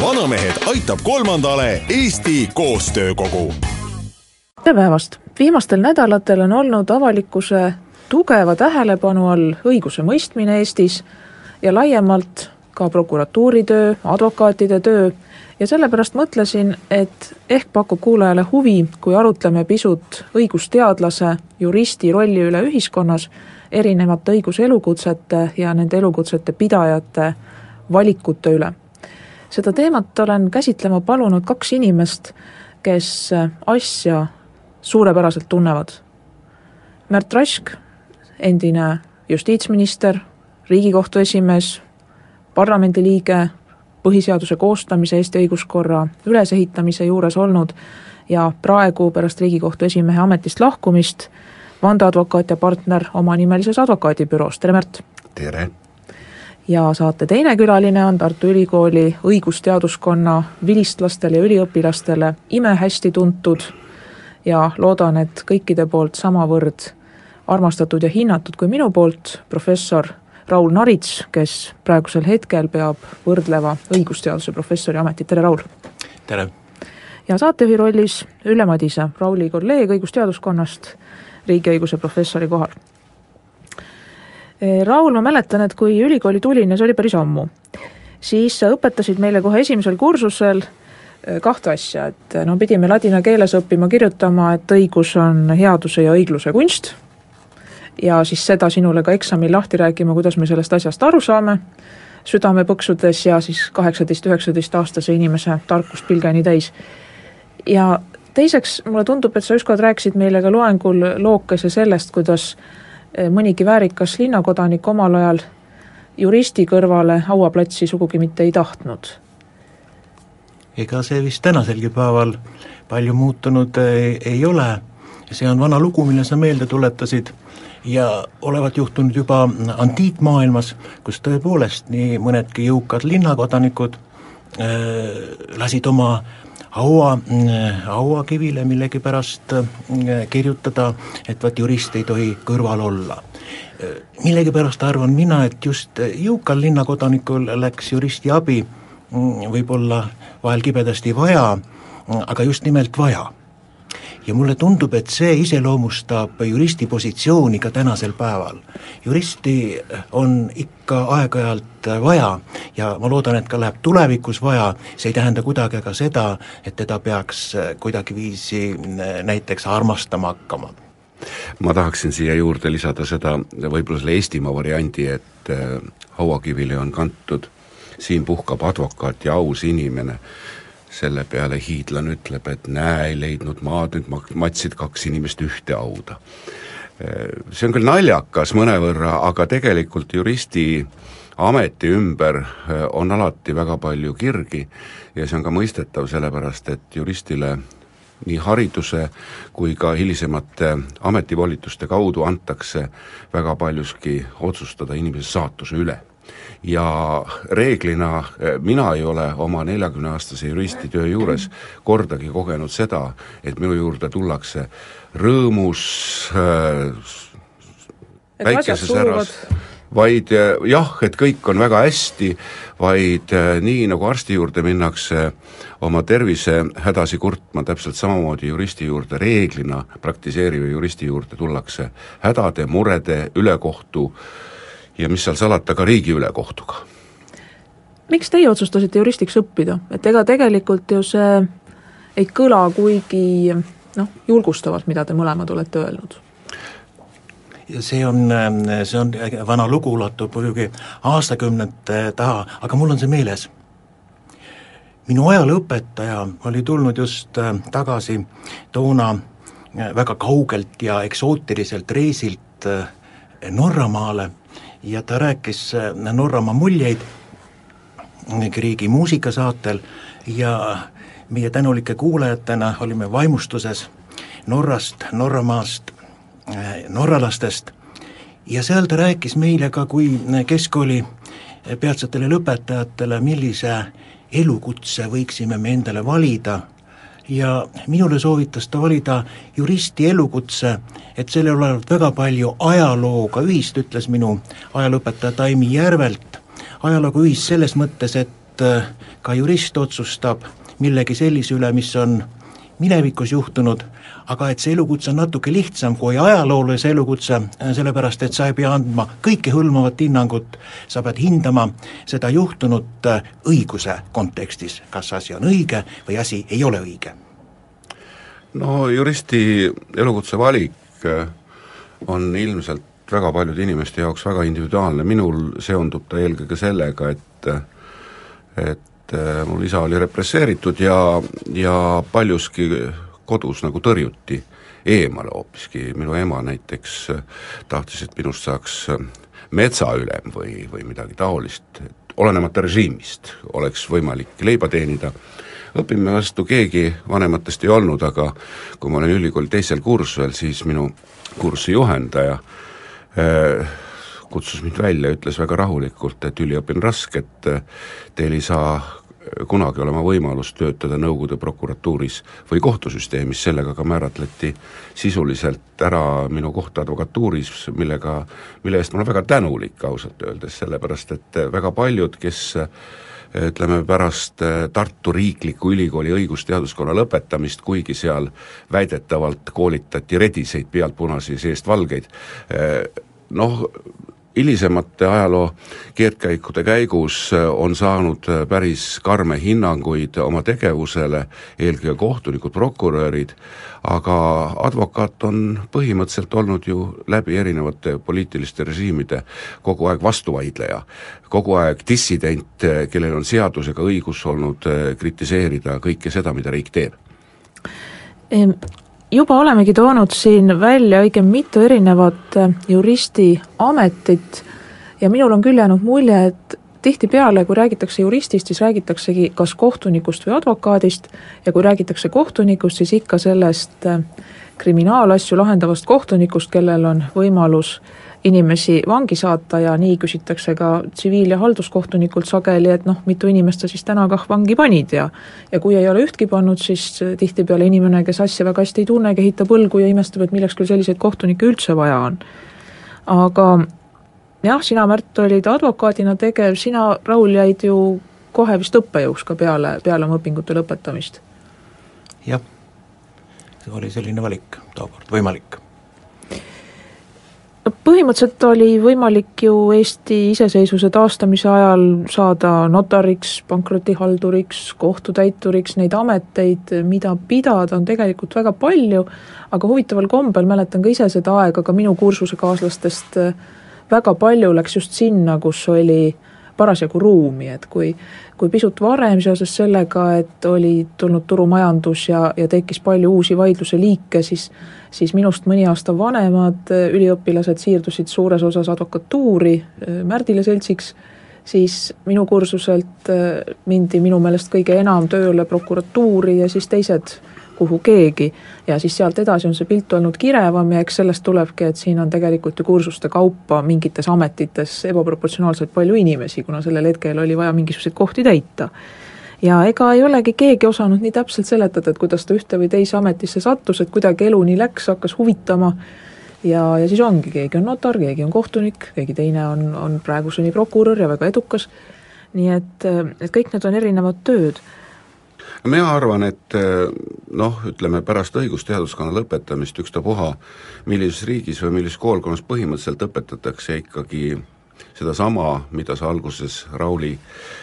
Vanamehed aitab kolmandale Eesti Koostöökogu. tere päevast! viimastel nädalatel on olnud avalikkuse tugeva tähelepanu all õigusemõistmine Eestis ja laiemalt ka prokuratuuri töö, advokaatide töö ja sellepärast mõtlesin, et ehk pakub kuulajale huvi, kui arutleme pisut õigusteadlase, juristi rolli üle ühiskonnas, erinevate õiguselukutsete ja nende elukutsete pidajate valikute üle. Seda teemat olen käsitlema palunud kaks inimest, kes asja suurepäraselt tunnevad. Märt Rask, endine justiitsminister, Riigikohtu esimees, parlamendiliige, põhiseaduse koostamise, Eesti õiguskorra ülesehitamise juures olnud ja praegu pärast Riigikohtu esimehe ametist lahkumist vandeadvokaat ja partner omanimelises advokaadibüroos, tere Märt! tere! Ja saate teine külaline on Tartu Ülikooli õigusteaduskonna vilistlastele ja üliõpilastele imehästi tuntud ja loodan, et kõikide poolt samavõrd armastatud ja hinnatud kui minu poolt, professor Raul Narits, kes praegusel hetkel peab võrdleva õigusteaduse professori ametit, tere Raul! tere! ja saatejuhi rollis Ülle Madise, Rauli kolleeg õigusteaduskonnast, riigiõiguse professori kohal. Raul, ma mäletan, et kui ülikooli tulin ja see oli päris ammu, siis sa õpetasid meile kohe esimesel kursusel kahte asja, et no pidime ladina keeles õppima kirjutama, et õigus on headuse ja õigluse kunst ja siis seda sinule ka eksamil lahti rääkima, kuidas me sellest asjast aru saame, südame põksudes ja siis kaheksateist, üheksateist aastase inimese tarkust pilgeni täis. ja teiseks, mulle tundub, et sa ükskord rääkisid meile ka loengul lookese sellest, kuidas mõnigi väärikas linnakodanik omal ajal juristi kõrvale hauaplatsi sugugi mitte ei tahtnud. ega see vist tänaselgi päeval palju muutunud ei, ei ole, see on vana lugu, mille sa meelde tuletasid ja olevat juhtunud juba antiikmaailmas, kus tõepoolest nii mõnedki jõukad linnakodanikud äh, lasid oma haua, hauakivile millegipärast äh, kirjutada, et vaat jurist ei tohi kõrval olla. Millegipärast arvan mina, et just jõukal linnakodanikul läks juristi abi mm, võib-olla vahel kibedasti vaja, aga just nimelt vaja ja mulle tundub, et see iseloomustab juristi positsiooni ka tänasel päeval. juristi on ikka aeg-ajalt vaja ja ma loodan, et ka läheb tulevikus vaja, see ei tähenda kuidagi aga seda, et teda peaks kuidagiviisi näiteks armastama hakkama. Ma tahaksin siia juurde lisada seda, võib-olla selle Eestimaa variandi, et hauakivile on kantud siin puhkab advokaat ja aus inimene selle peale hiidlane ütleb, et näe, ei leidnud maad, nüüd matsid kaks inimest ühte hauda. See on küll naljakas mõnevõrra, aga tegelikult juristi ameti ümber on alati väga palju kirgi ja see on ka mõistetav, sellepärast et juristile nii hariduse kui ka hilisemate ametivolituste kaudu antakse väga paljuski otsustada inimese saatuse üle ja reeglina eh, mina ei ole oma neljakümneaastase juristitöö juures kordagi kogenud seda, et minu juurde tullakse rõõmus äh, väikeses äras, vaid eh, jah, et kõik on väga hästi, vaid äh, nii, nagu arsti juurde minnakse oma tervisehädasi kurtma, täpselt samamoodi juristi juurde, reeglina praktiseeriva juristi juurde tullakse hädade, murede, ülekohtu äh, ja mis seal salata, ka riigi ülekohtuga. miks teie otsustasite juristiks õppida, et ega tegelikult ju see ei kõla kuigi noh, julgustavalt, mida te mõlemad olete öelnud? see on, see on vana lugu, ulatub muidugi aastakümnete taha, aga mul on see meeles. minu ajalooõpetaja oli tulnud just äh, tagasi toona äh, väga kaugelt ja eksootiliselt reisilt äh, Norramaale ja ta rääkis äh, Norramaa muljeid Griegi muusikasaatel ja meie tänulike kuulajatena olime vaimustuses Norrast, Norramaast, norralastest. Ja seal ta rääkis meile ka kui keskkooli peatsetele lõpetajatele, millise elukutse võiksime me endale valida ja minule soovitas ta valida juristi elukutse, et sellel olevat väga palju ajalooga ühist, ütles minu ajalooõpetaja Taimi Järvelt, ajalooga ühist selles mõttes, et äh, ka jurist otsustab millegi sellise üle, mis on minevikus juhtunud, aga et see elukutse on natuke lihtsam kui ajaloolase elukutse, sellepärast et sa ei pea andma kõikehõlmavat hinnangut, sa pead hindama seda juhtunut äh, õiguse kontekstis, kas asi on õige või asi ei ole õige. no juristi elukutse valik äh, on ilmselt väga paljude inimeste jaoks väga individuaalne, minul seondub ta eelkõige sellega, et et äh, mul isa oli represseeritud ja, ja paljuski kodus nagu tõrjuti eemale hoopiski, minu ema näiteks äh, tahtis, et minust saaks äh, metsaülem või, või midagi taolist, et olenemata režiimist oleks võimalik leiba teenida, õpime vastu keegi vanematest ei olnud, aga kui ma olin ülikooli teisel kursusel, siis minu kursi juhendaja äh, kutsus mind välja, ütles väga rahulikult, et üliõpin raske, et teil ei saa kunagi olema võimalus töötada Nõukogude prokuratuuris või kohtusüsteemis, sellega ka määratleti sisuliselt ära minu koht advokatuuris, millega, mille eest ma olen väga tänulik ausalt öeldes, sellepärast et väga paljud, kes ütleme, pärast Tartu Riikliku Ülikooli õigusteaduskonna lõpetamist, kuigi seal väidetavalt koolitati rediseid pealt punasi, seest valgeid, noh, hilisemate ajaloo keerdkäikude käigus äh, on saanud äh, päris karme hinnanguid oma tegevusele, eelkõige kohtunikud, prokurörid, aga advokaat on põhimõtteliselt olnud ju läbi erinevate poliitiliste režiimide kogu aeg vastuvaidleja, kogu aeg dissident, äh, kellel on seadusega õigus olnud kritiseerida kõike seda, mida riik teeb juba olemegi toonud siin välja õige mitu erinevat äh, juristi ametit ja minul on küll jäänud mulje, et tihtipeale, kui räägitakse juristist, siis räägitaksegi kas kohtunikust või advokaadist ja kui räägitakse kohtunikust, siis ikka sellest äh, kriminaalasju lahendavast kohtunikust, kellel on võimalus inimesi vangi saata ja nii küsitakse ka tsiviil- ja halduskohtunikult sageli, et noh, mitu inimest sa siis täna kah vangi panid ja ja kui ei ole ühtki pannud, siis tihtipeale inimene, kes asja väga hästi ei tunne, kehitab õlgu ja imestab, et milleks küll selliseid kohtunikke üldse vaja on. aga jah, sina, Märt, olid advokaadina tegev, sina, Raul, jäid ju kohe vist õppejõuks ka peale, peale oma õpingute lõpetamist? jah, see oli selline valik tookord, võimalik põhimõtteliselt oli võimalik ju Eesti iseseisvuse taastamise ajal saada notariks, pankrotihalduriks, kohtutäituriks, neid ameteid, mida pidada, on tegelikult väga palju, aga huvitaval kombel mäletan ka ise seda aega, ka minu kursusekaaslastest väga palju läks just sinna, kus oli parasjagu ruumi, et kui kui pisut varem seoses sellega, et oli tulnud turumajandus ja, ja tekkis palju uusi vaidluse liike, siis siis minust mõni aasta vanemad äh, üliõpilased siirdusid suures osas advokatuuri äh, Märdile seltsiks, siis minu kursuselt äh, mindi minu meelest kõige enam tööle prokuratuuri ja siis teised kuhu keegi. ja siis sealt edasi on see pilt olnud kirevam ja eks sellest tulebki, et siin on tegelikult ju kursuste kaupa mingites ametites ebaproportsionaalselt palju inimesi, kuna sellel hetkel oli vaja mingisuguseid kohti täita. Ja ega ei olegi keegi osanud nii täpselt seletada, et kuidas ta ühte või teise ametisse sattus, et kuidagi elu nii läks, hakkas huvitama. Ja, ja siis ongi, keegi on notar, keegi on kohtunik, keegi teine on, on praeguseni prokurör ja väga edukas, nii et, et kõik need on erinevad tööd mina arvan, et noh, ütleme pärast õigusteaduskonna lõpetamist ükstapuha, millises riigis või millises koolkonnas põhimõtteliselt õpetatakse ikkagi sedasama, mida sa alguses Rauli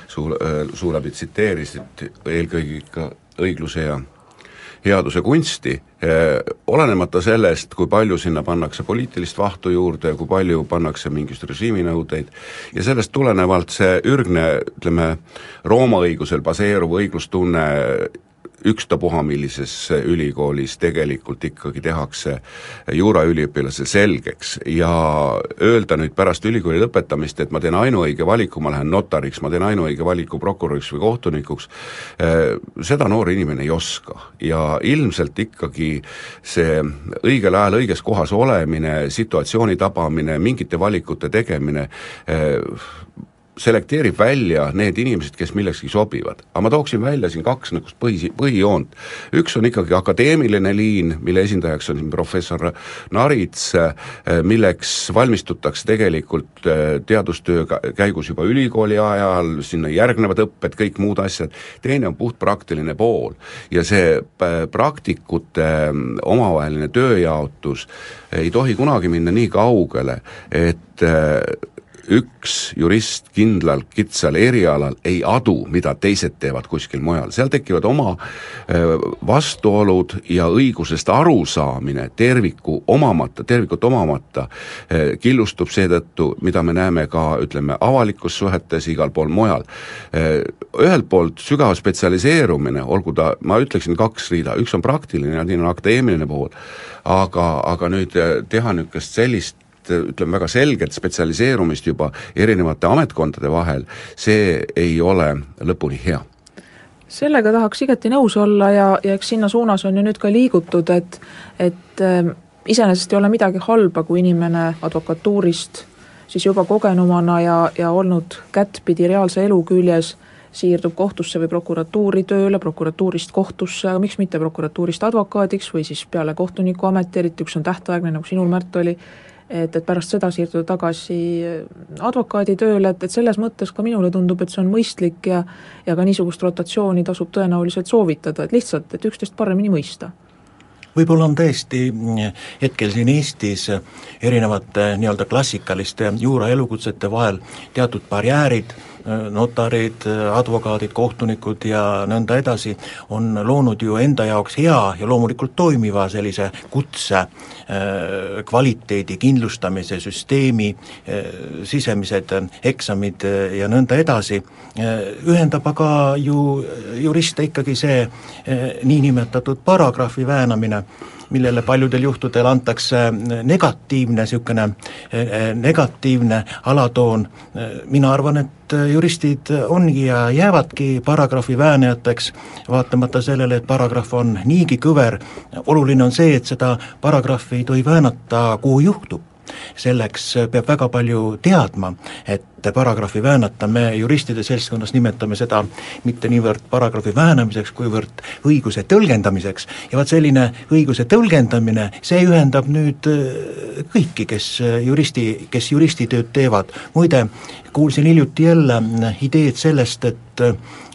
suu, suu läbi tsiteerisid, eelkõige ikka õigluse ja headuse kunsti, äh, olenemata sellest, kui palju sinna pannakse poliitilist vahtu juurde ja kui palju pannakse mingisuguseid režiiminõudeid, ja sellest tulenevalt see ürgne, ütleme, Rooma õigusel baseeruv õiglustunne ükstapuha millises ülikoolis tegelikult ikkagi tehakse juuraüliõpilasel selgeks. Ja öelda nüüd pärast ülikooli lõpetamist, et ma teen ainuõige valiku, ma lähen notariks, ma teen ainuõige valiku prokuröriks või kohtunikuks, seda noor inimene ei oska. Ja ilmselt ikkagi see õigel ajal õiges kohas olemine, situatsiooni tabamine, mingite valikute tegemine, selekteerib välja need inimesed, kes millekski sobivad. aga ma tooksin välja siin kaks niisugust põhi, põhijoont. üks on ikkagi akadeemiline liin, mille esindajaks on siin professor Narits, milleks valmistutakse tegelikult äh, teadustöö käigus juba ülikooli ajal, sinna järgnevad õpped, kõik muud asjad, teine on puhtpraktiline pool. ja see äh, praktikute omavaheline tööjaotus ei tohi kunagi minna nii kaugele, et üks jurist kindlal kitsal erialal ei adu, mida teised teevad kuskil mujal, seal tekivad oma vastuolud ja õigusest arusaamine terviku omamata, tervikut omamata, killustub seetõttu, mida me näeme ka ütleme, avalikus suhetes, igal pool mujal. Ühelt poolt sügav spetsialiseerumine, olgu ta, ma ütleksin kaks rida, üks on praktiline ja teine on akadeemiline pool, aga, aga nüüd teha niisugust sellist ütleme, väga selget spetsialiseerumist juba erinevate ametkondade vahel, see ei ole lõpuni hea. Sellega tahaks igati nõus olla ja, ja eks sinna suunas on ju nüüd ka liigutud, et et äh, iseenesest ei ole midagi halba, kui inimene advokatuurist siis juba kogenumana ja, ja olnud kättpidi reaalse elu küljes siirdub kohtusse või prokuratuuri tööle, prokuratuurist kohtusse, aga miks mitte prokuratuurist advokaadiks või siis peale kohtuniku ameti, eriti üks on tähtaegne, nagu sinul, Märt, oli, et, et pärast seda siirduda tagasi advokaaditööle, et, et selles mõttes ka minule tundub, et see on mõistlik ja ja ka niisugust rotatsiooni tasub tõenäoliselt soovitada, et lihtsalt, et üksteist paremini mõista. Võib-olla on tõesti hetkel siin Eestis erinevate nii-öelda klassikaliste juuraelukutsete vahel teatud barjäärid, notarid, advokaadid, kohtunikud ja nõnda edasi, on loonud ju enda jaoks hea ja loomulikult toimiva sellise kutse äh, kvaliteedi kindlustamise süsteemi, äh, sisemised eksamid äh, ja nõnda edasi, ühendab aga ju juriste ikkagi see niinimetatud paragrahvi väänamine, millele paljudel juhtudel antakse negatiivne niisugune, negatiivne alatoon, mina arvan, et juristid ongi ja jäävadki paragrahvi väänajateks, vaatamata sellele, et paragrahv on niigi kõver, oluline on see, et seda paragrahvi ei tohi väänata, kuhu juhtub. Selleks peab väga palju teadma, et paragrahvi väänata, me juristide seltskonnas nimetame seda mitte niivõrd paragrahvi väänamiseks, kuivõrd õiguse tõlgendamiseks. Ja vaat selline õiguse tõlgendamine, see ühendab nüüd äh, kõiki, kes juristi, kes juristitööd teevad, muide, kuulsin hiljuti jälle ideed sellest, et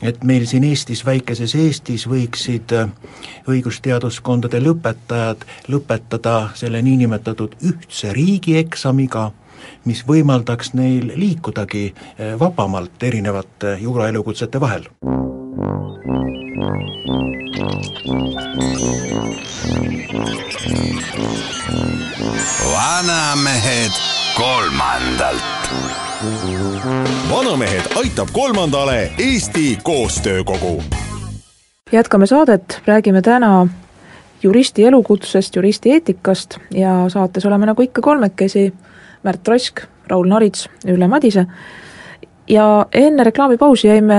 et meil siin Eestis, väikeses Eestis võiksid õigusteaduskondade lõpetajad lõpetada selle niinimetatud ühtse riigieksamiga, mis võimaldaks neil liikudagi eh, vabamalt erinevate juuraelukutsete vahel. vanamehed kolmandalt. vanamehed aitab kolmandale Eesti Koostöökogu. jätkame saadet, räägime täna juristi elukutsest, juristi eetikast ja saates oleme nagu ikka kolmekesi Märt Rosk, Raul Narits, Ülle Madise. Ja enne reklaamipausi jäime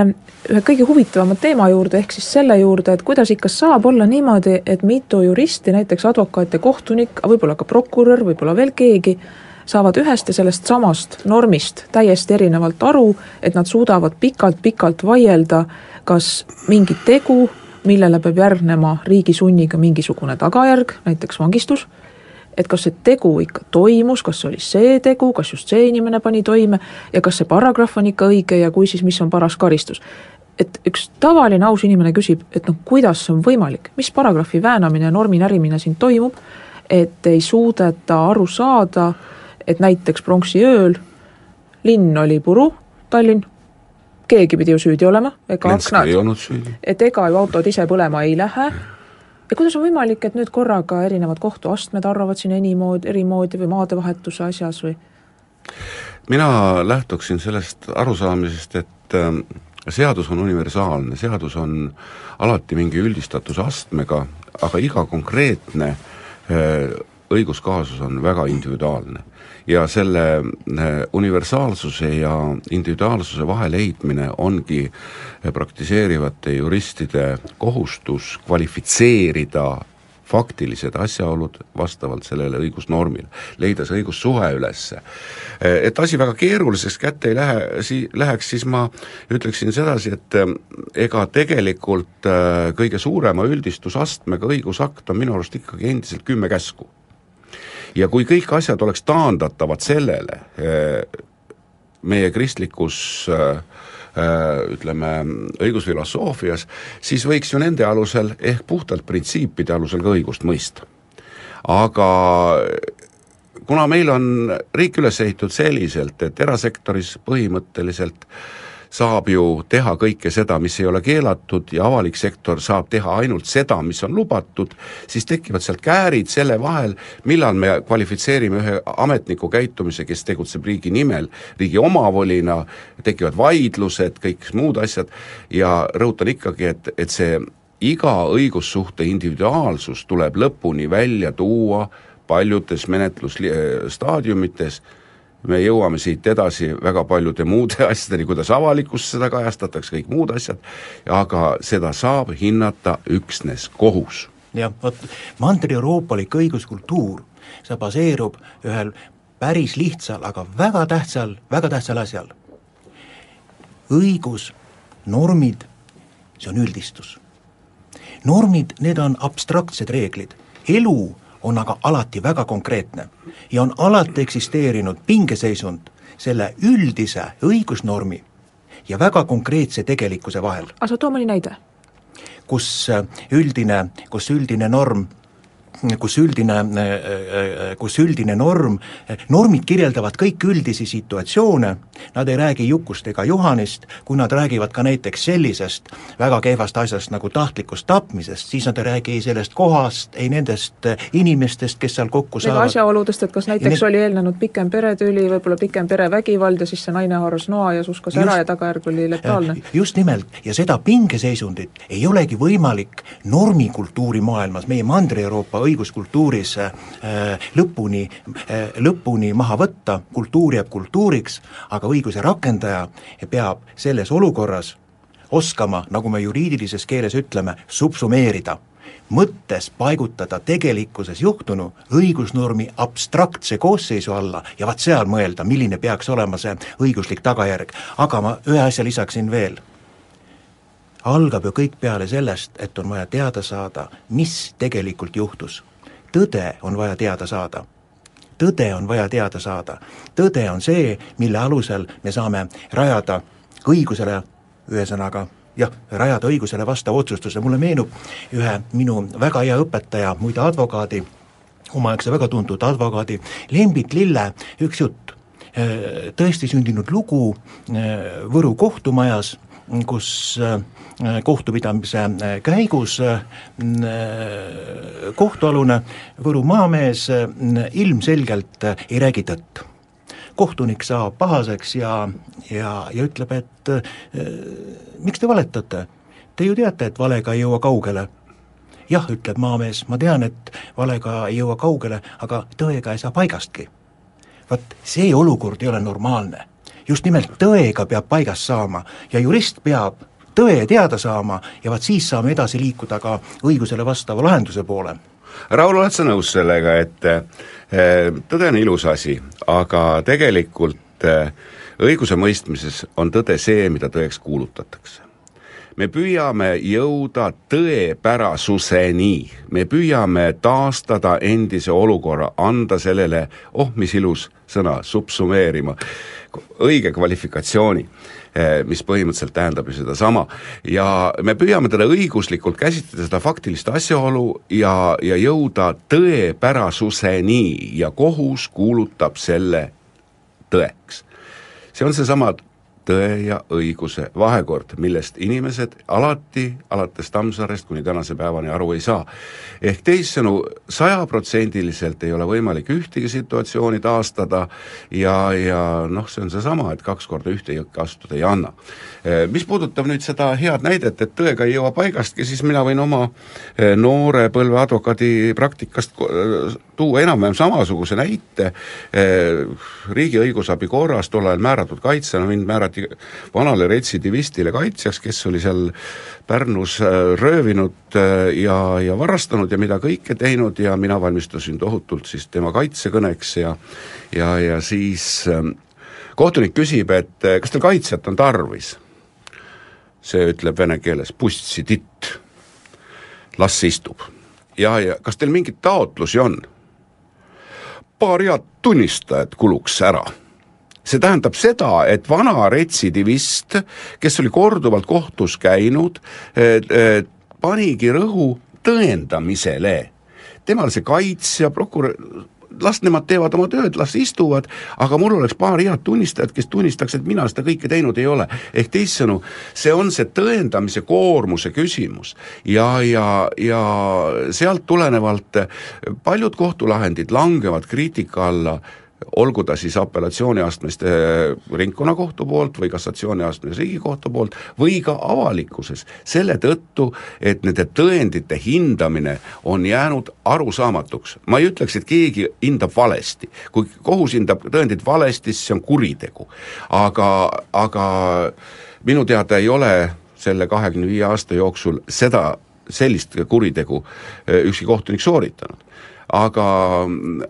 ühe kõige huvitavama teema juurde, ehk siis selle juurde, et kuidas ikka saab olla niimoodi, et mitu juristi, näiteks advokaat ja kohtunik, võib-olla ka prokurör, võib-olla veel keegi, saavad ühest ja sellest samast normist täiesti erinevalt aru, et nad suudavad pikalt-pikalt vaielda, kas mingi tegu, millele peab järgnema riigi sunniga mingisugune tagajärg, näiteks vangistus et kas see tegu ikka toimus, kas see oli see tegu, kas just see inimene pani toime ja kas see paragrahv on ikka õige ja kui, siis mis on paras karistus. et üks tavaline aus inimene küsib, et noh, kuidas see on võimalik, mis paragrahvi väänamine ja normi närimine siin toimub, et ei suudeta aru saada, et näiteks pronksiööl linn oli puru, Tallinn, keegi pidi ju süüdi olema, ega aknad, et ega ju autod ise põlema ei lähe ja kuidas on võimalik, et nüüd korraga erinevad kohtuastmed arvavad siin enimoodi, erimoodi või maadevahetuse asjas või? mina lähtuksin sellest arusaamisest, et ähm, seadus on universaalne, seadus on alati mingi üldistatusastmega, aga iga konkreetne õiguskaasus on väga individuaalne. Ja selle universaalsuse ja individuaalsuse vaheleidmine ongi praktiseerivate juristide kohustus kvalifitseerida faktilised asjaolud vastavalt sellele õigusnormile, leida see õigussuhe üles. Et asi väga keeruliseks kätte ei lähe, si-, läheks, siis ma ütleksin sedasi, et ega tegelikult kõige suurema üldistusastmega õigusakt on minu arust ikkagi endiselt kümme käsku. Ja kui kõik asjad oleks taandatavad sellele, eh, meie kristlikus äh, Äh, ütleme, õigusfilosoofias, siis võiks ju nende alusel ehk puhtalt printsiipide alusel ka õigust mõista. aga kuna meil on riik üles ehitatud selliselt, et erasektoris põhimõtteliselt äh, saab ju teha kõike seda, mis ei ole keelatud ja avalik sektor saab teha ainult seda, mis on lubatud, siis tekivad sealt käärid selle vahel, millal me kvalifitseerime ühe ametniku käitumise, kes tegutseb riigi nimel, riigi omavolina, tekivad vaidlused, kõik muud asjad ja rõhutan ikkagi, et, et see iga õigussuhte individuaalsus tuleb lõpuni välja tuua paljudes menetlusstaadiumites, me jõuame siit edasi väga paljude muude asjadeni, kuidas avalikkus seda kajastatakse, kõik muud asjad, aga seda saab hinnata üksnes kohus. jah, vot mandri-euroopalik õiguskultuur, see baseerub ühel päris lihtsal, aga väga tähtsal, väga tähtsal asjal. õigus, normid, see on üldistus. normid, need on abstraktsed reeglid, elu on aga alati väga konkreetne ja on alati eksisteerinud pingeseisund selle üldise õigusnormi ja väga konkreetse tegelikkuse vahel. aga sa too mõni näide. kus üldine, kus üldine norm kus üldine, kus üldine norm, normid kirjeldavad kõiki üldisi situatsioone, nad ei räägi Jukust ega Juhanist, kui nad räägivad ka näiteks sellisest väga kehvast asjast nagu tahtlikust tapmisest, siis nad ei räägi ei sellest kohast, ei nendest inimestest, kes seal kokku ega saavad. asjaoludest, et kas näiteks need... oli eelnenud pikem peretüli, võib-olla pikem perevägivald ja siis see naine haaras noa ja suskas just, ära ja tagajärg oli letaalne. just nimelt, ja seda pingeseisundit ei olegi võimalik normikultuuri maailmas, meie Mandri-Euroopa õiguskultuuris äh, lõpuni, äh, lõpuni maha võtta, kultuur jääb kultuuriks, aga õiguse rakendaja peab selles olukorras oskama, nagu me juriidilises keeles ütleme, subsumeerida. Mõttes paigutada tegelikkuses juhtunu õigusnormi abstraktse koosseisu alla ja vaat seal mõelda, milline peaks olema see õiguslik tagajärg. aga ma ühe asja lisaksin veel algab ju kõik peale sellest, et on vaja teada saada, mis tegelikult juhtus. tõde on vaja teada saada. tõde on vaja teada saada. tõde on see, mille alusel me saame rajada õigusele, ühesõnaga jah, rajada õigusele vastava otsustuse, mulle meenub ühe minu väga hea õpetaja, muide advokaadi, omaaegse väga tuntud advokaadi Lembit Lille üks jutt, tõesti sündinud lugu Võru kohtumajas, kus äh, kohtupidamise äh, käigus äh, kohtualune Võru maamees ilmselgelt ei räägi tõtt. kohtunik saab pahaseks ja, ja, ja ütleb, et miks te valetate? Te ju teate, et valega ei jõua kaugele jah, ütleb maamees, ma tean, et valega ei jõua kaugele, aga tõega ei saa paigastki. vaat see olukord ei ole normaalne just nimelt tõega peab paigast saama ja jurist peab tõe teada saama ja vaat siis saame edasi liikuda ka õigusele vastava lahenduse poole. Raul, oled sa nõus sellega, et eh, tõde on ilus asi, aga tegelikult eh, õigusemõistmises on tõde see, mida tõeks kuulutatakse me püüame jõuda tõepärasuseni, me püüame taastada endise olukorra, anda sellele, oh mis ilus sõna, subsumeerima, õige kvalifikatsiooni, eh, mis põhimõtteliselt tähendab ju sedasama. ja me püüame teda õiguslikult käsitleda, seda faktilist asjaolu ja, ja jõuda tõepärasuseni ja kohus kuulutab selle tõeks. see on seesama tõe ja õiguse vahekord, millest inimesed alati, alates Tammsaarest kuni tänase päevani aru ei saa. ehk teissõnu, sajaprotsendiliselt ei ole võimalik ühtegi situatsiooni taastada ja, ja noh, see on seesama, et kaks korda ühte jõkke astuda ei anna. Eh, mis puudutab nüüd seda head näidet, et tõega ei jõua paigastki, siis mina võin oma eh, noore põlve advokaadi praktikast tuua enam-vähem samasuguse näite, riigi õigusabi korras tol ajal määratud kaitsjana mind määrati vanale retsidivistile kaitsjaks, kes oli seal Pärnus röövinud ja, ja varastanud ja mida kõike teinud ja mina valmistusin tohutult siis tema kaitsekõneks ja ja, ja siis kohtunik küsib, et kas teil kaitsjat on tarvis see ütleb vene keeles las istub. ja, ja kas teil mingeid taotlusi on? Paar head tunnistajat kuluks ära. see tähendab seda, et vana retsidivist, kes oli korduvalt kohtus käinud, panigi rõhu tõendamisele temal see kaitsja, prokurör, las nemad teevad oma tööd, las istuvad, aga mul oleks paar head tunnistajat, kes tunnistaks, et mina seda kõike teinud ei ole. ehk teissõnu, see on see tõendamise koormuse küsimus ja, ja, ja sealt tulenevalt paljud kohtulahendid langevad kriitika alla olgu ta siis apellatsiooniastmest ringkonnakohtu poolt või kassatsiooniastmes Riigikohtu poolt või ka avalikkuses, selle tõttu, et nende tõendite hindamine on jäänud arusaamatuks. ma ei ütleks, et keegi hindab valesti, kui kohus hindab tõendid valesti, siis see on kuritegu. aga, aga minu teada ei ole selle kahekümne viie aasta jooksul seda, sellist kuritegu ükski kohtunik sooritanud aga,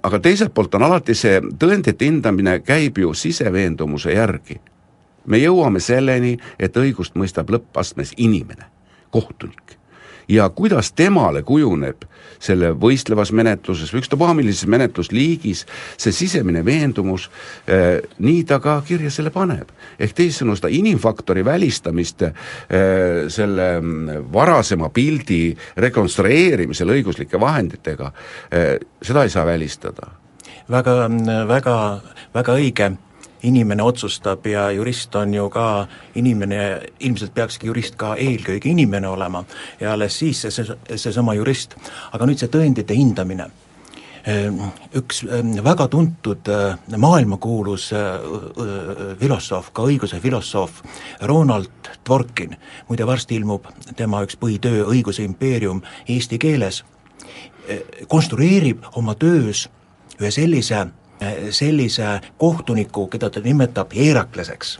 aga teiselt poolt on alati see tõendite hindamine käib ju siseveendumuse järgi. me jõuame selleni, et õigust mõistab lõppastmes inimene, kohtunik ja kuidas temale kujuneb selle võistlevas menetluses või ükstapuha millises menetlusliigis see sisemine veendumus eh,, nii ta ka kirja selle paneb. ehk teisisõnu, seda inimfaktori välistamist eh, selle mm, varasema pildi rekonstrueerimisel õiguslike vahenditega eh,, seda ei saa välistada. väga, väga, väga õige inimene otsustab ja jurist on ju ka inimene, ilmselt peakski jurist ka eelkõige inimene olema. Ja alles siis see, see, seesama jurist. aga nüüd see tõendite hindamine. Ehm, üks ehm, väga tuntud ehm, maailmakuulus filosoof, ka õiguse filosoof, Ronald Dworkin, muide varsti ilmub tema üks põhitöö Õiguse impeerium eesti keeles, konstrueerib oma töös ühe sellise sellise kohtuniku, keda ta nimetab Herakleseks.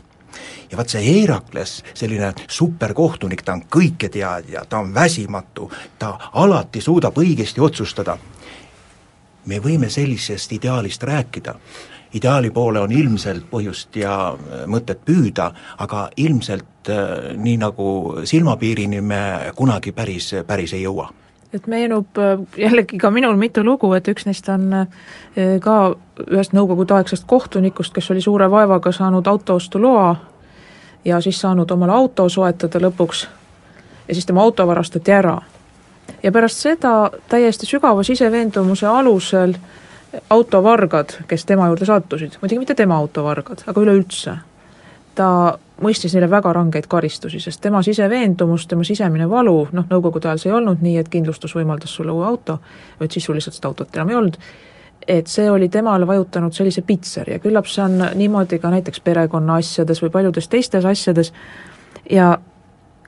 Ja vaat see Herakles, selline superkohtunik, ta on kõiketeadja, ta on väsimatu, ta alati suudab õigesti otsustada. me võime sellisest ideaalist rääkida, ideaali poole on ilmselt põhjust ja mõtet püüda, aga ilmselt äh, nii nagu silmapiirini me kunagi päris, päris ei jõua et meenub äh, jällegi ka minul mitu lugu, et üks neist on äh, ka ühest nõukogudeaegsest kohtunikust, kes oli suure vaevaga saanud autoostuloa ja siis saanud omale auto soetada lõpuks ja siis tema auto varastati ära. ja pärast seda täiesti sügava siseveendumuse alusel autovargad, kes tema juurde sattusid, muidugi mitte tema autovargad, aga üleüldse, ta mõistis neile väga rangeid karistusi, sest tema siseveendumus, tema sisemine valu, noh, nõukogude ajal see ei olnud nii, et kindlustus võimaldas sulle uue auto, vaid sisuliselt seda autot enam ei olnud, et see oli temale vajutanud sellise pitseri ja küllap see on niimoodi ka näiteks perekonna asjades või paljudes teistes asjades ja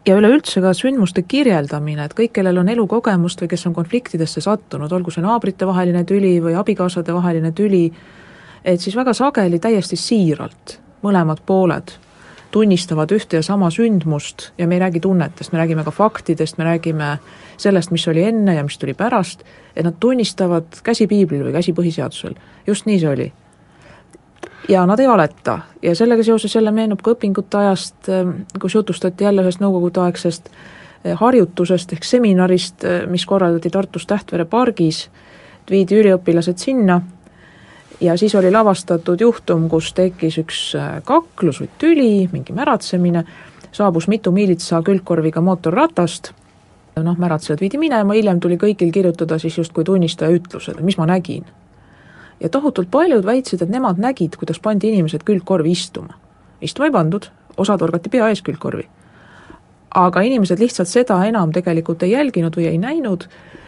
ja üleüldse ka sündmuste kirjeldamine, et kõik, kellel on elukogemust või kes on konfliktidesse sattunud, olgu see naabritevaheline tüli või abikaasade vaheline tüli, et siis väga sageli täiesti siiralt mõlemad pooled tunnistavad ühte ja sama sündmust ja me ei räägi tunnetest, me räägime ka faktidest, me räägime sellest, mis oli enne ja mis tuli pärast, et nad tunnistavad käsi piiblil või käsi põhiseadusel, just nii see oli. ja nad ei valeta. Ja sellega seoses jälle meenub ka õpingute ajast, kus jutustati jälle ühest nõukogudeaegsest eh, harjutusest ehk seminarist, eh, mis korraldati Tartus Tähtvere pargis, viidi üliõpilased sinna ja siis oli lavastatud juhtum, kus tekkis üks äh, kaklus või tüli, mingi märatsemine, saabus mitu miilitsa külgkorviga mootorratast, noh, märatsejad viidi minema, hiljem tuli kõigil kirjutada siis justkui tunnistaja ütlused, mis ma nägin. ja tohutult paljud väitsid, et nemad nägid, kuidas pandi inimesed külgkorvi istuma. istuma ei pandud, osad orgati pea ees külgkorvi. aga inimesed lihtsalt seda enam tegelikult ei jälginud või ei näinud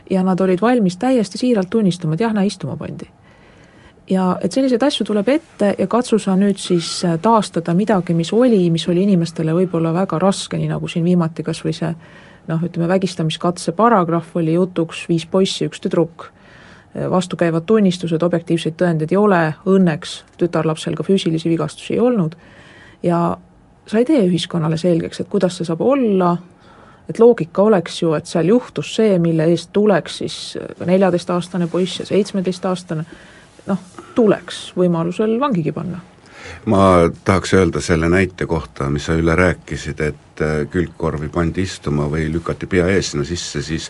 ja nad olid valmis täiesti siiralt tunnistama, et jah, näe, istuma pandi ja et selliseid asju tuleb ette ja katsu sa nüüd siis äh, taastada midagi, mis oli, mis oli inimestele võib-olla väga raske, nii nagu siin viimati kas või see noh, ütleme vägistamiskatse paragrahv oli jutuks, viis poissi, üks tüdruk, äh, vastukäivad tunnistused, objektiivseid tõendeid ei ole, õnneks tütarlapsel ka füüsilisi vigastusi ei olnud. Ja sa ei tee ühiskonnale selgeks, et kuidas see saab olla, et loogika oleks ju, et seal juhtus see, mille eest tuleks siis neljateistaastane poiss ja seitsmeteistaastane, noh, tuleks võimalusel vangigi panna. Ma tahaks öelda selle näite kohta, mis sa Ülle rääkisid, et külgkorvi pandi istuma või lükati pea ees sinna sisse, siis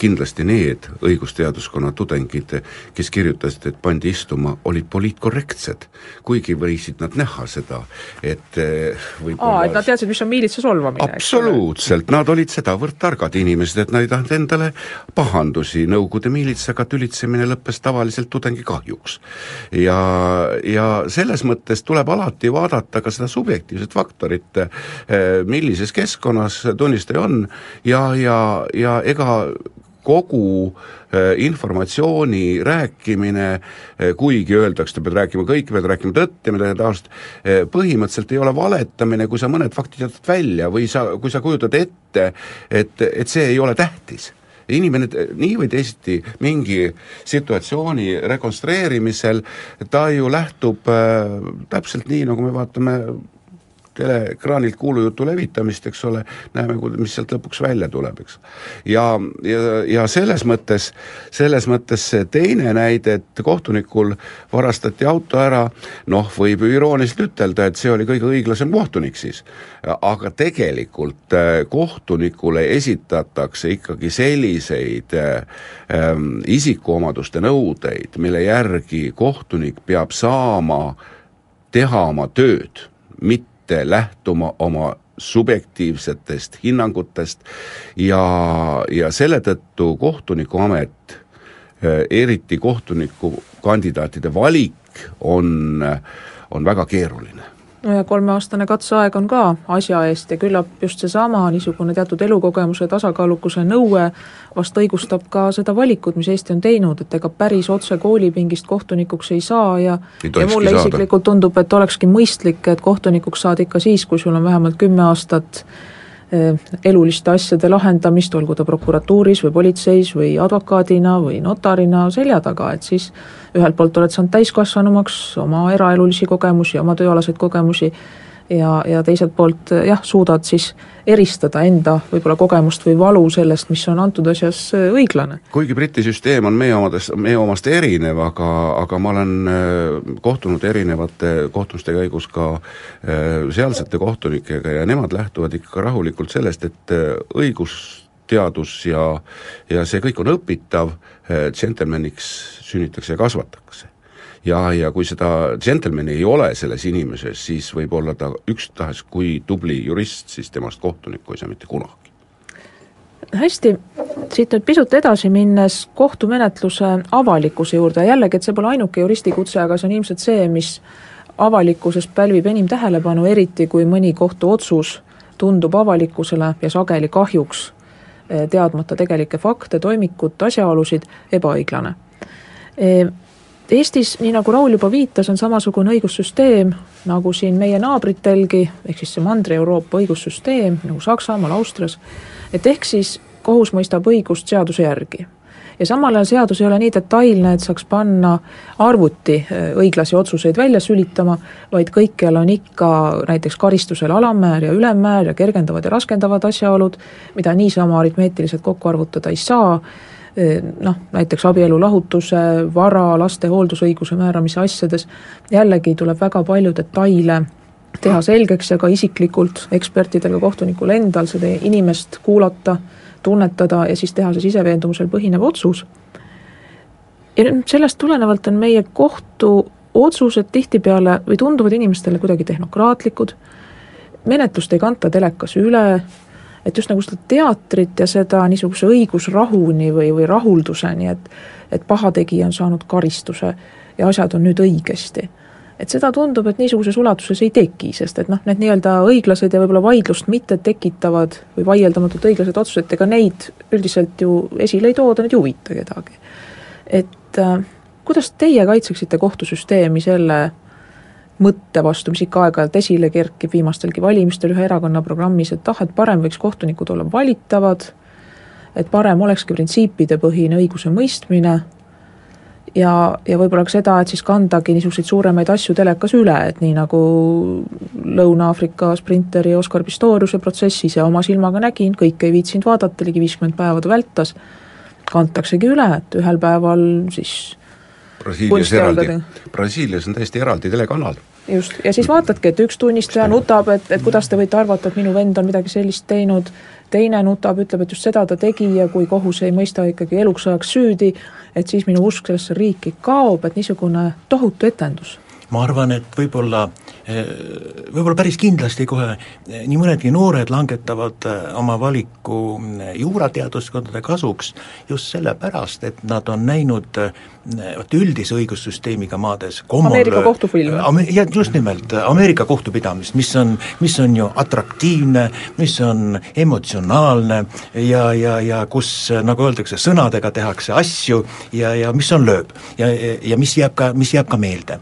kindlasti need õigusteaduskonna tudengid, kes kirjutasid, et pandi istuma, olid poliitkorrektsed. kuigi võisid nad näha seda, et äh, võib-olla aa, et nad teadsid, mis on miilitsa solvamine, absoluutselt, nad olid sedavõrd targad inimesed, et nad ei tahtnud endale pahandusi, Nõukogude miilitsaga tülitsemine lõppes tavaliselt tudengi kahjuks. ja, ja selles mõttes tuleb alati vaadata ka seda subjektiivset faktorit, eh, millises keskkonnas tunnistaja on. Ja, ja, ja ega kogu eh, informatsiooni rääkimine, eh, kuigi öeldakse, pead rääkima kõike, pead rääkima tõtt ja midagi taolist, põhimõtteliselt ei ole valetamine, kui sa mõned faktid jätad välja või sa, kui sa kujutad ette, et, et see ei ole tähtis. Inimene nii või teisiti mingi situatsiooni rekonstrueerimisel, ta ju lähtub äh, täpselt nii, nagu me vaatame teleekraanilt kuulujutu levitamist, eks ole, näeme, mis sealt lõpuks välja tuleb, eks. ja, ja, ja selles mõttes, selles mõttes see teine näide, et kohtunikul varastati auto ära, noh, võib ju irooniliselt ütelda, et see oli kõige õiglasem kohtunik siis. aga tegelikult äh, kohtunikule esitatakse ikkagi selliseid ähm, isikuomaduste nõudeid, mille järgi kohtunik peab saama teha oma tööd, mitte mitte lähtuma oma subjektiivsetest hinnangutest ja, ja selle tõttu kohtunikuamet, eh, eriti kohtunikukandidaatide valik on, on väga keeruline kolmeaastane katseaeg on ka asja eest ja küllap just seesama niisugune teatud elukogemuse tasakaalukuse nõue vast õigustab ka seda valikut, mis Eesti on teinud, et ega päris otse koolipingist kohtunikuks ei saa ja ja mulle saada. isiklikult tundub, et olekski mõistlik, et kohtunikuks saad ikka siis, kui sul on vähemalt kümme aastat eluliste asjade lahendamist, olgu ta prokuratuuris või politseis või advokaadina või notarina selja taga, et siis ühelt poolt oled saanud täiskasvanumaks, oma eraelulisi kogemusi, oma tööalaseid kogemusi ja, ja teiselt poolt jah, suudad siis eristada enda võib-olla kogemust või valu sellest, mis on antud asjas äh, õiglane. kuigi Briti süsteem on meie omadest, meie omast erinev, aga, aga ma olen äh, kohtunud erinevate kohtumiste käigus ka äh, sealsete kohtunikega ja nemad lähtuvad ikka rahulikult sellest, et õigusteadus ja, ja see kõik on õpitav, džentelmeniks sünnitakse ja kasvatatakse ja, ja kui seda džentelmeni ei ole selles inimeses, siis võib olla ta ükstahes kui tubli jurist, siis temast kohtunikku ei saa mitte kunagi. Hästi, siit nüüd pisut edasi minnes kohtumenetluse avalikkuse juurde, jällegi, et see pole ainuke juristikutse, aga see on ilmselt see, mis avalikkuses pälvib enim tähelepanu, eriti kui mõni kohtuotsus tundub avalikkusele ja sageli kahjuks eh, teadmata tegelikke fakte, toimikut, asjaolusid, ebaõiglane. Eh, Eestis, nii nagu Raul juba viitas, on samasugune õigussüsteem nagu siin meie naabritelgi, ehk siis see Mandri-Euroopa õigussüsteem nagu Saksamaal, Austrias, et ehk siis kohus mõistab õigust seaduse järgi. ja samal ajal seadus ei ole nii detailne, et saaks panna arvuti äh, õiglasi otsuseid välja sülitama, vaid kõikjal on ikka näiteks karistusel alammäär ja ülemmäär ja kergendavad ja raskendavad asjaolud, mida niisama aritmeetiliselt kokku arvutada ei saa noh, näiteks abielu lahutuse, vara, laste hooldusõiguse määramise asjades, jällegi tuleb väga palju detaile teha selgeks ja ka isiklikult ekspertidel, ka kohtunikul endal seda inimest kuulata, tunnetada ja siis teha see siseveendumusel põhinev otsus. ja nüüd sellest tulenevalt on meie kohtuotsused tihtipeale või tunduvad inimestele kuidagi tehnokraatlikud, menetlust ei kanta telekas üle, et just nagu seda teatrit ja seda niisuguse õigusrahuni või, või rahulduseni, et et pahategija on saanud karistuse ja asjad on nüüd õigesti. et seda tundub, et niisuguses ulatuses ei teki, sest et noh, need nii-öelda õiglased ja võib-olla vaidlust mitte tekitavad või vaieldamatult õiglased otsused, ega neid üldiselt ju esile ei tooda, need ei huvita kedagi. et äh, kuidas teie kaitseksite kohtusüsteemi selle mõtte vastu, mis ikka aeg-ajalt esile kerkib viimastelgi valimistel ühe erakonna programmis, et ah, et parem võiks kohtunikud olla valitavad, et parem olekski printsiipidepõhine õigusemõistmine ja, ja võib-olla ka seda, et siis kandagi niisuguseid suuremaid asju telekas üle, et nii nagu Lõuna-Aafrika sprinteri Oskar Pistoriuse protsess ise oma silmaga nägin, kõike ei viitsinud vaadata, ligi viiskümmend päeva ta vältas, kantaksegi üle, et ühel päeval siis Brasiilias eraldi, Brasiilias on täiesti eraldi telekanal. just, ja siis vaatadki, et üks tunnistaja nutab, et, et kuidas te võite arvata, et minu vend on midagi sellist teinud, teine nutab, ütleb, et just seda ta tegi ja kui kohus ei mõista ikkagi eluks ajaks süüdi, et siis minu usk sellesse riiki kaob, et niisugune tohutu etendus ma arvan, et võib-olla, eh, võib-olla päris kindlasti kohe eh, nii mõnedki noored langetavad eh, oma valiku juurateaduskondade kasuks just sellepärast, et nad on näinud vot üldise õigussüsteemiga maades Ameerika kohtufilme. ja just nimelt, Ameerika kohtupidamist, mis on, mis on ju atraktiivne, mis on emotsionaalne ja, ja, ja kus, nagu öeldakse, sõnadega tehakse asju ja, ja mis on lööb ja, ja mis jääb ka, mis jääb ka meelde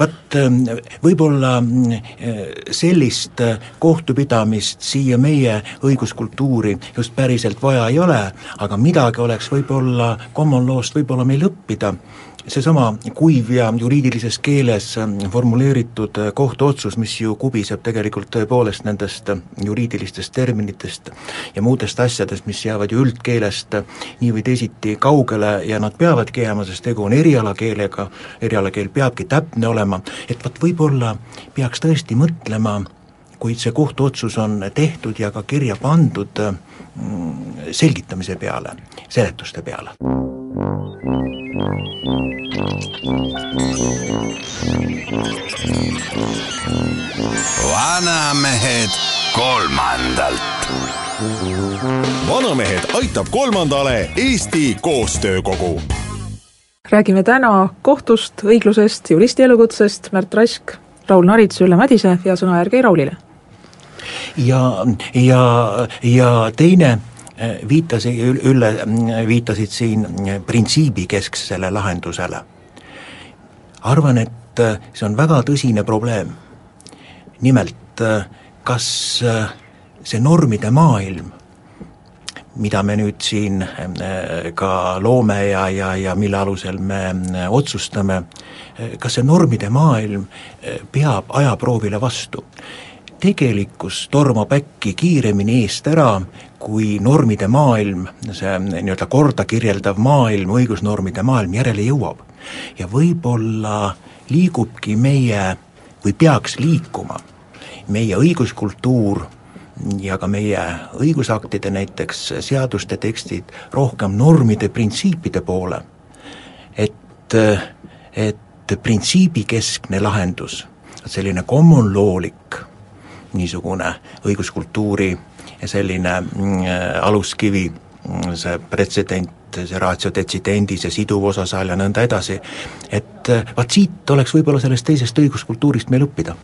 vaat ähm, võib-olla äh, sellist äh, kohtupidamist siia meie õiguskultuuri just päriselt vaja ei ole, aga midagi oleks võib-olla common law'st võib-olla meil õppida seesama kuiv ja juriidilises keeles ähm, formuleeritud äh, kohtuotsus, mis ju kubiseb tegelikult tõepoolest nendest äh, juriidilistest terminitest ja muudest asjadest, mis jäävad ju üldkeelest äh, nii või teisiti kaugele ja nad peavadki jääma, sest tegu on erialakeelega, erialakeel peabki täpne olema, et vot võib-olla peaks tõesti mõtlema, kuid see kohtuotsus on tehtud ja ka kirja pandud mm, selgitamise peale, seletuste peale vanamehed kolmandalt. vanamehed aitab kolmandale Eesti Koostöökogu. räägime täna kohtust, õiglusest, juristi elukutsest, Märt Rask, Raul Narits, Ülle Madise ja sõna järgi Raulile. ja, ja, ja teine viitas, Ülle, viitasid siin printsiibikesksele lahendusele. arvan, et see on väga tõsine probleem. nimelt, kas see normide maailm, mida me nüüd siin ka loome ja, ja, ja mille alusel me otsustame, kas see normide maailm peab ajaproovile vastu? tegelikkus tormab äkki kiiremini eest ära, kui normide maailm, see nii-öelda korda kirjeldav maailm, õigusnormide maailm järele jõuab. ja võib-olla liigubki meie või peaks liikuma meie õiguskultuur ja ka meie õigusaktide näiteks seaduste tekstid rohkem normide, printsiipide poole, et, et printsiibikeskne lahendus, selline common law'lik niisugune õiguskultuuri selline mm, aluskivi, mm, see pretsedent, see ratio decidendis ja siduv osasaal ja nõnda edasi, et vaat siit oleks võib-olla sellest teisest õiguskultuurist meil õppida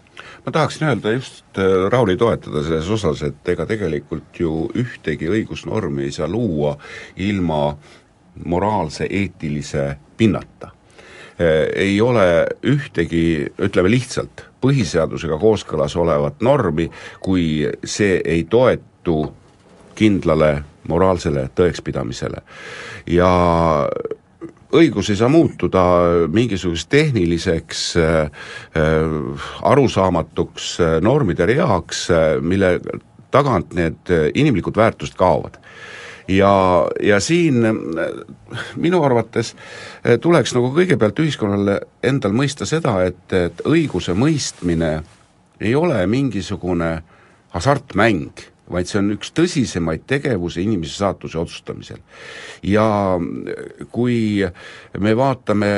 ma tahaksin öelda just äh, Rauli toetada selles osas, et ega tegelikult ju ühtegi õigusnormi ei saa luua ilma moraalse, eetilise pinnata. Äh, ei ole ühtegi, ütleme lihtsalt, põhiseadusega kooskõlas olevat normi, kui see ei toetu kindlale moraalsele tõekspidamisele. ja õigus ei saa muutuda mingisuguseks tehniliseks äh, äh, arusaamatuks äh, normide reaks, mille tagant need inimlikud väärtused kaovad ja, ja siin minu arvates tuleks nagu kõigepealt ühiskonnale endal mõista seda, et, et õiguse mõistmine ei ole mingisugune hasartmäng, vaid see on üks tõsisemaid tegevusi inimese saatuse otsustamisel. ja kui me vaatame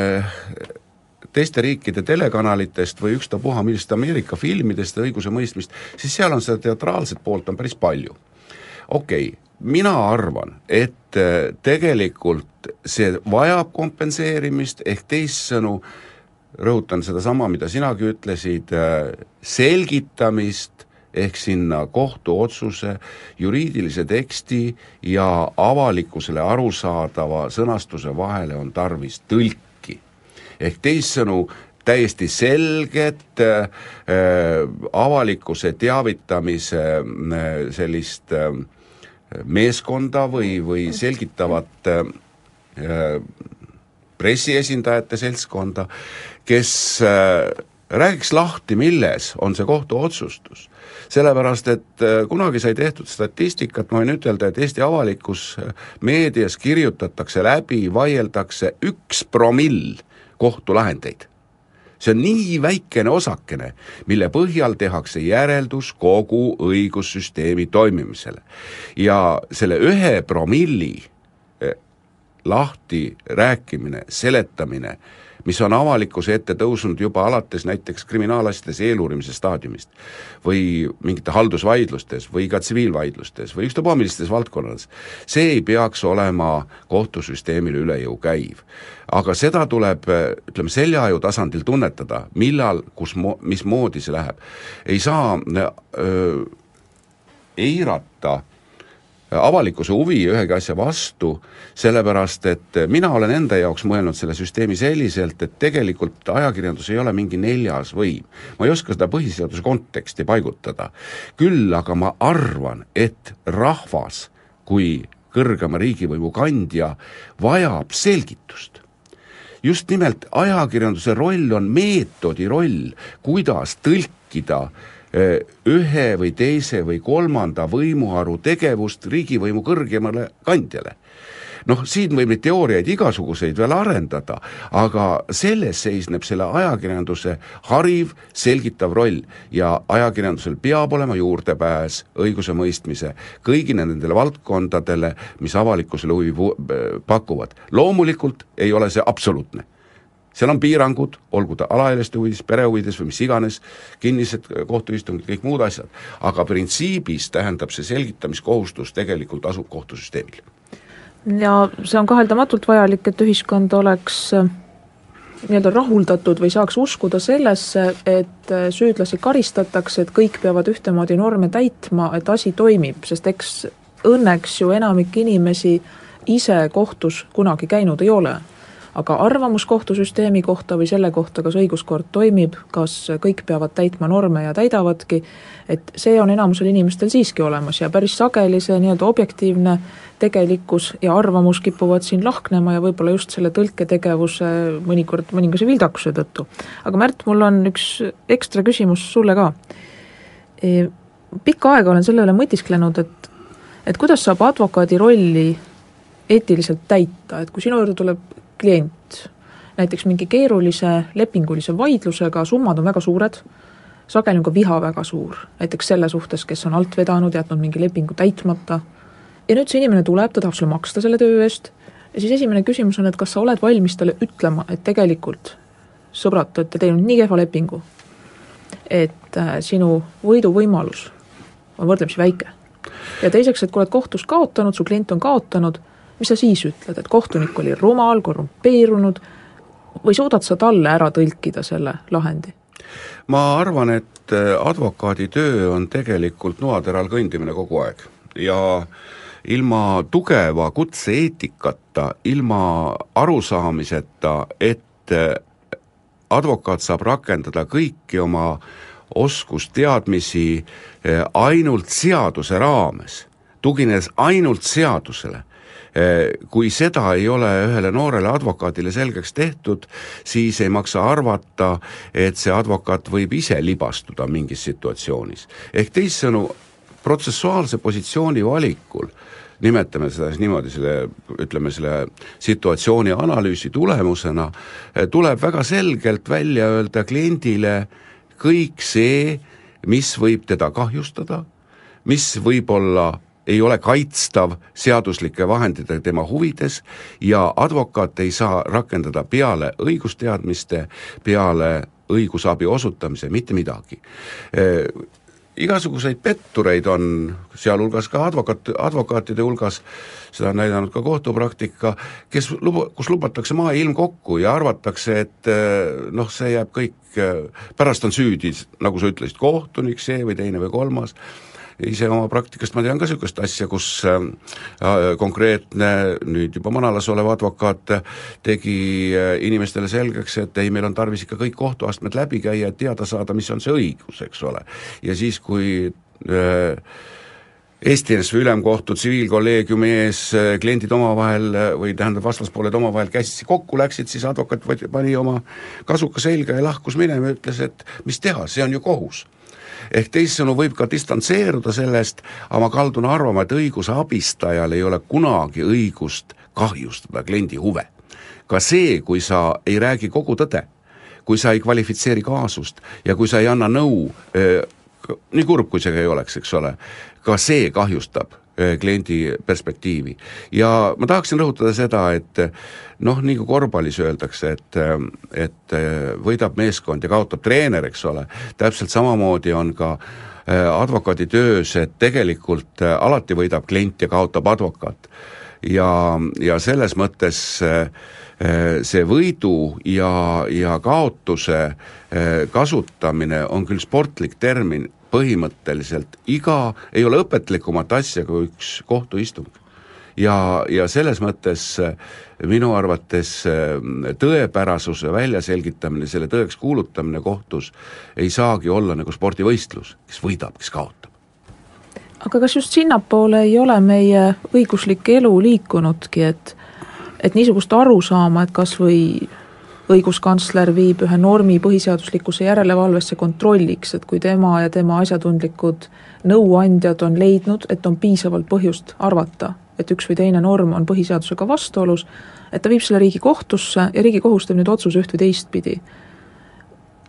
teiste riikide telekanalitest või ükstapuha millist Ameerika filmidest õigusemõistmist, siis seal on seda teatraalset poolt on päris palju. okei okay,, mina arvan, et tegelikult see vajab kompenseerimist, ehk teissõnu, rõhutan sedasama, mida sinagi ütlesid, selgitamist ehk sinna kohtuotsuse, juriidilise teksti ja avalikkusele arusaadava sõnastuse vahele on tarvis tõlki. ehk teissõnu, täiesti selget äh, avalikkuse teavitamise äh, sellist äh, meeskonda või, või selgitavat äh, pressiesindajate seltskonda, kes äh, räägiks lahti, milles on see kohtu otsustus. sellepärast, et äh, kunagi sai tehtud statistikat, ma võin ütelda, et Eesti avalikus äh, meedias kirjutatakse läbi, vaieldakse üks promill kohtulahendeid see on nii väikene osakene, mille põhjal tehakse järeldus kogu õigussüsteemi toimimisele. ja selle ühe promilli eh, lahti rääkimine, seletamine, mis on avalikkuse ette tõusnud juba alates näiteks kriminaalasjades eeluurimise staadiumist või mingite haldusvaidlustes või ka tsiviilvaidlustes või ükstapuha millistes valdkonnades, see ei peaks olema kohtusüsteemile üle jõu käiv aga seda tuleb, ütleme, seljaaju tasandil tunnetada, millal, kus mo-, mismoodi see läheb. ei saa öö, eirata avalikkuse huvi ühegi asja vastu, sellepärast et mina olen enda jaoks mõelnud selle süsteemi selliselt, et tegelikult ajakirjandus ei ole mingi neljas võim. ma ei oska seda põhiseaduse konteksti paigutada. küll aga ma arvan, et rahvas kui kõrgema riigivõimu kandja vajab selgitust just nimelt ajakirjanduse roll on meetodi roll, kuidas tõlkida eh, ühe või teise või kolmanda võimuharu tegevust riigivõimu kõrgemale kandjale noh, siin võib neid teooriaid igasuguseid veel arendada, aga selles seisneb selle ajakirjanduse hariv, selgitav roll ja ajakirjandusel peab olema juurdepääs õigusemõistmise kõigile nendele valdkondadele, mis avalikkusele huvi pakuvad. loomulikult ei ole see absoluutne seal on piirangud, olgu ta alaealiste huvides, pere huvides või mis iganes, kinnised kohtuistungid, kõik muud asjad, aga printsiibis tähendab see selgitamiskohustus tegelikult asub kohtusüsteemil. Ja see on kaheldamatult vajalik, et ühiskond oleks äh, nii-öelda rahuldatud või saaks uskuda sellesse, et äh, süüdlasi karistatakse, et kõik peavad ühtemoodi norme täitma, et asi toimib, sest eks õnneks ju enamik inimesi ise kohtus kunagi käinud ei ole aga arvamus kohtusüsteemi kohta või selle kohta, kas õiguskord toimib, kas kõik peavad täitma norme ja täidavadki, et see on enamusel inimestel siiski olemas ja päris sageli see nii-öelda objektiivne tegelikkus ja arvamus kipuvad siin lahknema ja võib-olla just selle tõlketegevuse mõnikord mõningase vildakuse tõttu. aga Märt, mul on üks ekstra küsimus sulle ka e,. pikka aega olen selle üle mõtisklenud, et et kuidas saab advokaadi rolli eetiliselt täita, et kui sinu juurde tuleb klient. Näiteks mingi keerulise lepingulise vaidlusega, summad on väga suured, sageli on ka viha väga suur, näiteks selle suhtes, kes on alt vedanud, jätnud mingi lepingu täitmata, ja nüüd see inimene tuleb, ta tahab sulle maksta selle töö eest, ja siis esimene küsimus on, et kas sa oled valmis talle ütlema, et tegelikult sõbrad, te olete teinud nii kehva lepingu, et äh, sinu võiduvõimalus on võrdlemisi väike. ja teiseks, et kui oled kohtus kaotanud, su klient on kaotanud, mis sa siis ütled, et kohtunik oli rumal, korrumpeerunud? Või suudad sa talle ära tõlkida selle lahendi? ma arvan, et äh, advokaadi töö on tegelikult noateral kõndimine kogu aeg. Ja ilma tugeva kutse-eetikata, ilma arusaamiseta, et äh, advokaat saab rakendada kõiki oma oskusteadmisi äh, ainult seaduse raames, tuginedes ainult seadusele, kui seda ei ole ühele noorele advokaadile selgeks tehtud, siis ei maksa arvata, et see advokaat võib ise libastuda mingis situatsioonis. ehk teissõnu, protsessuaalse positsiooni valikul nimetame seda siis niimoodi, selle, ütleme selle situatsiooni analüüsi tulemusena, eh, tuleb väga selgelt välja öelda kliendile kõik see, mis võib teda kahjustada, mis võib olla ei ole kaitstav seaduslike vahenditega tema huvides ja advokaat ei saa rakendada peale õigusteadmiste, peale õigusabi osutamise mitte midagi. Igasuguseid pettureid on, sealhulgas ka advokaat, advokaatide hulgas, seda on näidanud ka kohtupraktika, kes luba, kus lubatakse maa ja ilm kokku ja arvatakse, et noh, see jääb kõik, pärast on süüdi, nagu sa ütlesid, kohtunik, see või teine või kolmas, ise oma praktikast ma tean ka niisugust asja, kus äh, konkreetne nüüd juba manalas olev advokaat tegi äh, inimestele selgeks, et ei, meil on tarvis ikka kõik kohtuastmed läbi käia, et teada saada, mis on see õigus, eks ole. ja siis, kui äh, Eesti NSV Ülemkohtu tsiviilkolleegiumi ees äh, kliendid omavahel äh, või tähendab, vastaspooled omavahel käsitsi kokku läksid, siis advokaat pani oma kasuka selga ja lahkus minema ja ütles, et mis teha, see on ju kohus ehk teisisõnu võib ka distantseeruda sellest, aga ma kaldun arvama, et õiguse abistajal ei ole kunagi õigust kahjustada kliendi huve. ka see, kui sa ei räägi kogu tõde, kui sa ei kvalifitseeri kaasust ja kui sa ei anna nõu, nii kurb kui see ka ei oleks, eks ole, ka see kahjustab kliendi perspektiivi. ja ma tahaksin rõhutada seda, et noh, nii kui korvpallis öeldakse, et, et võidab meeskond ja kaotab treener, eks ole, täpselt samamoodi on ka advokaadi töös, et tegelikult alati võidab klient ja kaotab advokaat. ja, ja selles mõttes see võidu ja, ja kaotuse kasutamine on küll sportlik termin, põhimõtteliselt iga, ei ole õpetlikumat asja kui üks kohtuistung. ja, ja selles mõttes äh, minu arvates äh, tõepärasuse väljaselgitamine, selle tõeks kuulutamine kohtus ei saagi olla nagu spordivõistlus, kes võidab, kes kaotab. aga kas just sinnapoole ei ole meie õiguslik elu liikunudki, et et niisugust arusaama, et kas või õiguskantsler viib ühe normi põhiseaduslikkuse järelevalvesse kontrolliks, et kui tema ja tema asjatundlikud nõuandjad on leidnud, et on piisavalt põhjust arvata, et üks või teine norm on põhiseadusega vastuolus, et ta viib selle Riigikohtusse ja Riigikohus teeb nüüd otsuse üht või teistpidi.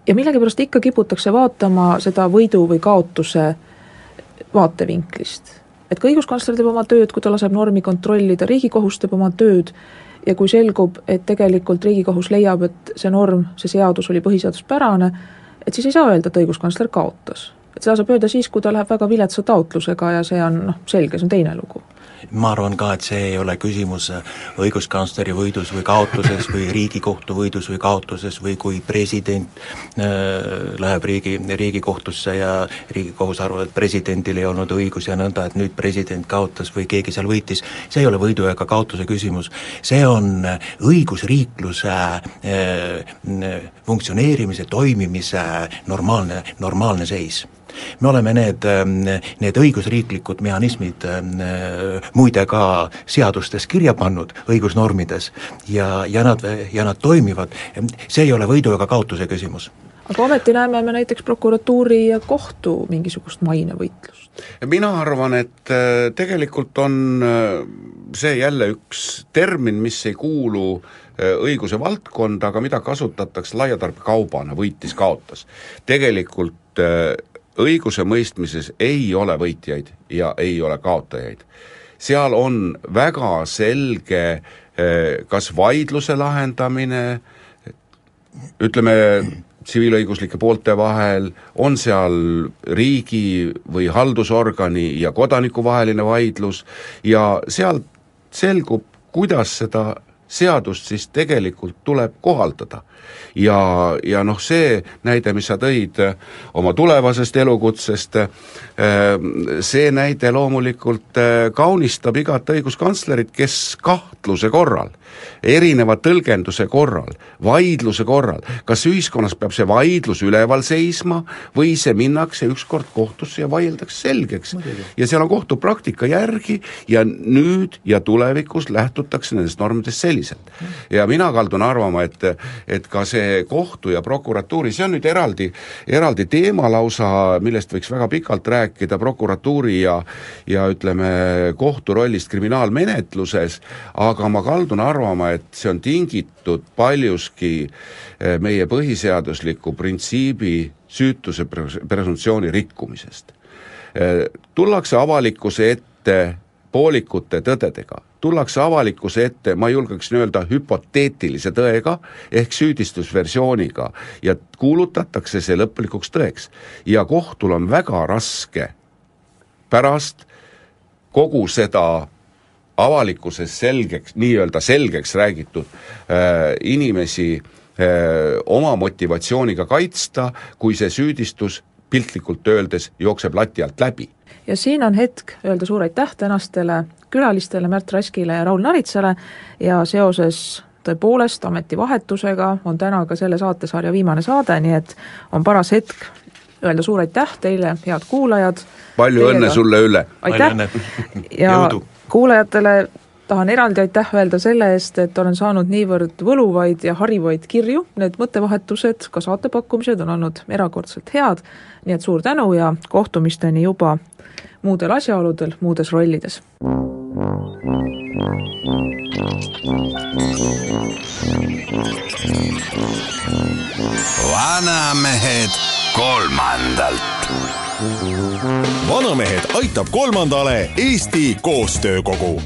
ja millegipärast ikka kiputakse vaatama seda võidu või kaotuse vaatevinklist. et ka õiguskantsler teeb oma tööd, kui ta laseb normi kontrollida, Riigikohus teeb oma tööd ja kui selgub, et tegelikult Riigikohus leiab, et see norm, see seadus oli põhiseaduspärane, et siis ei saa öelda, et õiguskantsler kaotas. et seda saab öelda siis, kui ta läheb väga viletsa taotlusega ja see on noh, selge, see on teine lugu ma arvan ka, et see ei ole küsimus õiguskantsleri võidus või kaotuses või Riigikohtu võidus või kaotuses või kui president äh, läheb riigi, Riigikohtusse ja Riigikohus arvab, et presidendil ei olnud õigus ja nõnda, et nüüd president kaotas või keegi seal võitis, see ei ole võidu ega kaotuse küsimus, see on õigusriikluse äh, funktsioneerimise, toimimise normaalne, normaalne seis me oleme need, ähm, need õigusriiklikud mehhanismid ähm, muide ka seadustes kirja pannud, õigusnormides, ja, ja nad, ja nad toimivad, see ei ole võidu ega kaotuse küsimus aga ometi näeme me näiteks prokuratuuri ja kohtu mingisugust mainevõitlust. mina arvan, et äh, tegelikult on äh, see jälle üks termin, mis ei kuulu äh, õiguse valdkonda, aga mida kasutatakse laiatarbekaubana, võitis-kaotas. tegelikult õigusemõistmises ei ole võitjaid ja ei ole kaotajaid. seal on väga selge eh, kas vaidluse lahendamine, ütleme, tsiviilõiguslike poolte vahel, on seal riigi või haldusorgani ja kodaniku vaheline vaidlus ja sealt selgub, kuidas seda seadust siis tegelikult tuleb kohaldada. Ja, ja noh, see näide, mis sa tõid äh, oma tulevasest elukutsest, äh, see näide loomulikult äh, kaunistab igat õiguskantslerit, kes kahtluse korral, erineva tõlgenduse korral, vaidluse korral, kas ühiskonnas peab see vaidlus üleval seisma või see minnakse ükskord kohtusse ja vaieldakse selgeks. ja seal on kohtupraktika järgi ja nüüd ja tulevikus lähtutakse nendest normidest selliselt selliselt. ja mina kaldun arvama, et, et ka see kohtu ja prokuratuuri, see on nüüd eraldi, eraldi teema lausa, millest võiks väga pikalt rääkida, prokuratuuri ja ja ütleme, kohtu rollist kriminaalmenetluses, aga ma kaldun arvama, et see on tingitud paljuski eh, meie põhiseadusliku printsiibi süütuse presumptsiooni rikkumisest. Eh, tullakse avalikkuse ette poolikute tõdedega tullakse avalikkuse ette, ma julgeksin öelda, hüpoteetilise tõega ehk süüdistusversiooniga ja kuulutatakse see lõplikuks tõeks. ja kohtul on väga raske pärast kogu seda avalikkuses selgeks, nii-öelda selgeks räägitud äh, inimesi äh, oma motivatsiooniga kaitsta, kui see süüdistus piltlikult öeldes jookseb lati alt läbi. ja siin on hetk öelda suur aitäh tänastele külalistele Märt Raskile ja Raul Naritsale ja seoses tõepoolest ametivahetusega on täna ka selle saatesarja viimane saade, nii et on paras hetk öelda suur aitäh teile, head kuulajad. palju Teiega. õnne sulle, Ülle! aitäh ja kuulajatele tahan eraldi aitäh öelda selle eest, et olen saanud niivõrd võluvaid ja harivaid kirju, need mõttevahetused, ka saatepakkumised on olnud erakordselt head, nii et suur tänu ja kohtumisteni juba muudel asjaoludel, muudes rollides. Vanamehed kolmandalt. vanamehed aitab kolmandale Eesti Koostöökogu